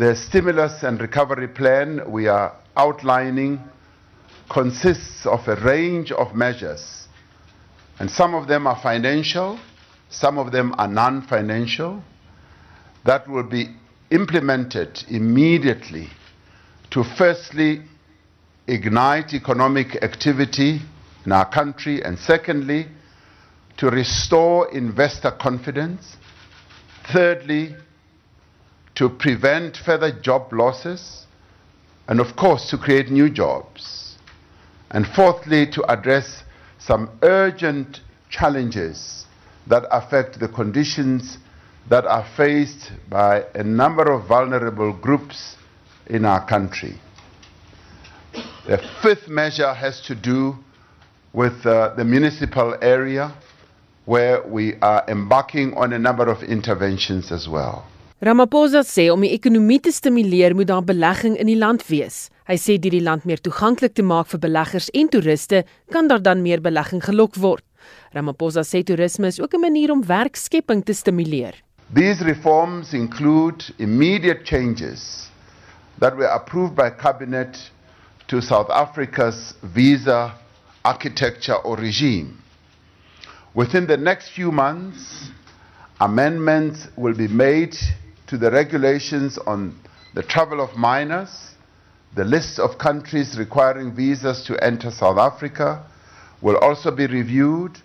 The stimulus and recovery plan we are outlining consists of a range of measures, and some of them are financial, some of them are non financial, that will be implemented immediately to firstly ignite economic activity in our country, and secondly, to restore investor confidence. Thirdly, to prevent further job losses, and of course, to create new jobs. And fourthly, to address some urgent challenges that affect the conditions that are faced by a number of vulnerable groups in our country. The fifth measure has to do with uh, the municipal area where we are embarking on a number of interventions as well. Ramaphosa sê om die ekonomie te stimuleer moet daar belegging in die land wees. Hy sê deur die land meer toeganklik te maak vir beleggers en toeriste, kan daar dan meer belegging gelok word. Ramaphosa sê toerisme is ook 'n manier om werkskepping te stimuleer. These reforms include immediate changes that were approved by cabinet to South Africa's visa architecture or regime. Within the next few months, amendments will be made to the regulations on the travel of minors, the list of countries requiring visas to enter South Africa will also be reviewed,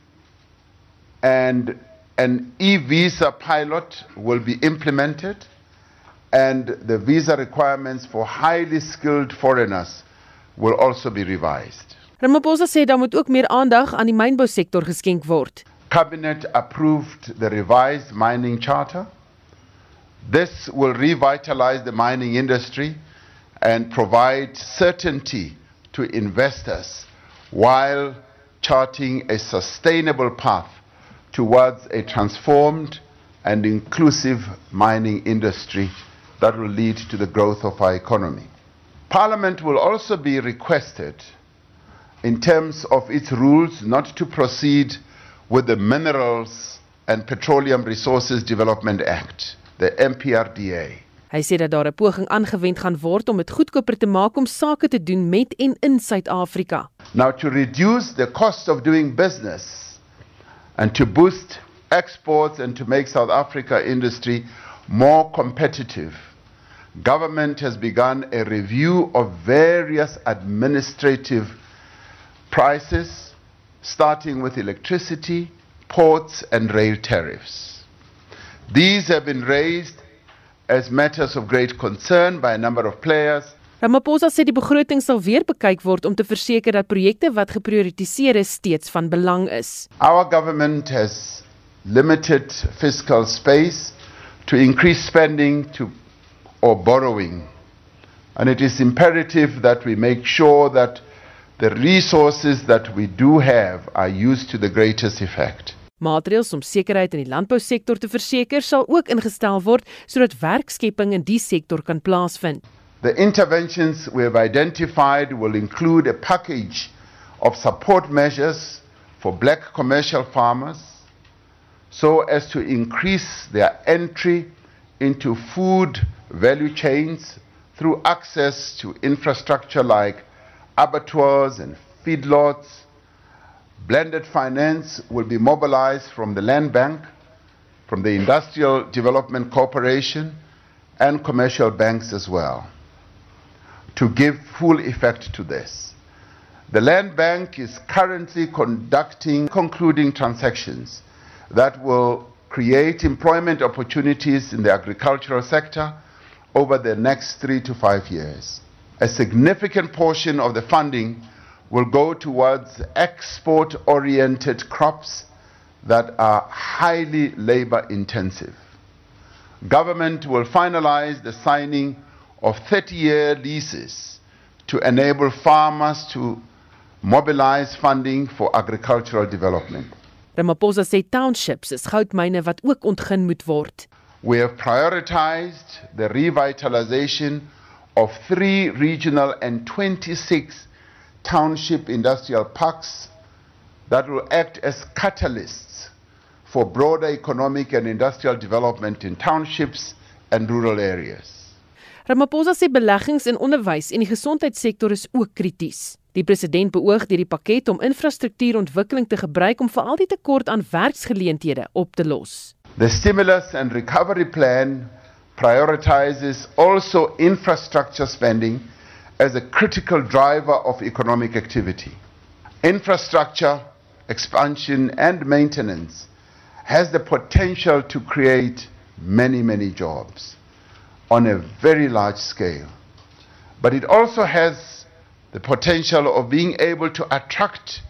and an e visa pilot will be implemented, and the visa requirements for highly skilled foreigners will also be revised. Ramaphosa sê daar moet ook meer aandag aan die mynbousektor geskenk word. Cabinet approved the revised mining charter. This will revitalize the mining industry and provide certainty to investors while charting a sustainable path towards a transformed and inclusive mining industry that will lead to the growth of our economy. Parliament will also be requested in terms of its rules not to proceed with the Minerals and Petroleum Resources Development Act, the MPRDA. Hy sê dat daar 'n poging aangewend gaan word om dit goedkoper te maak om sake te doen met en in Suid-Afrika. Now to reduce the cost of doing business and to boost exports and to make South Africa industry more competitive. Government has begun a review of various administrative prices starting with electricity, ports and rail tariffs. These have been raised as matters of great concern by a number of players. Ramaphosa sê die begroting sal weer bekyk word om te verseker dat projekte wat geprioritiseer is steeds van belang is. Our government has limited fiscal space to increase spending to or borrowing. And it is imperative that we make sure that the resources that we do have are used to the greatest effect. Maatreëls om sekerheid in die landbousektor te verseker sal ook ingestel word sodat werkskepping in die sektor kan plaasvind. The interventions we have identified will include a package of support measures for black commercial farmers so as to increase their entry into food value chains through access to infrastructure like abattoirs and feedlots. Blended finance will be mobilized from the Land Bank, from the Industrial Development Corporation, and commercial banks as well to give full effect to this. The Land Bank is currently conducting concluding transactions that will create employment opportunities in the agricultural sector over the next three to five years. A significant portion of the funding will go towards export oriented crops that are highly labor intensive. Government will finalize the signing of 30 year leases to enable farmers to mobilize funding for agricultural development. Ramaphosa sê townships is goudmyne wat ook ontgin moet word. We have prioritized the revitalization of three regional and 26 township industrial parks that will act as catalysts for broader economic and industrial development in townships and rural areas. Ramaphosa sê beleggings in onderwys en die gesondheidssektor is ook krities. Die president beoog deur die pakket om infrastruktuurontwikkeling te gebruik om veral die tekort aan werksgeleenthede op te los. The stimulus and recovery plan prioritizes also infrastructure spending as a critical driver of economic activity. Infrastructure expansion and maintenance has the potential to create many, many jobs on a very large scale. But it also has the potential of being able to attract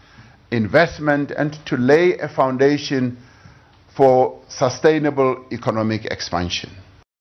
investment and to lay a foundation for sustainable economic expansion.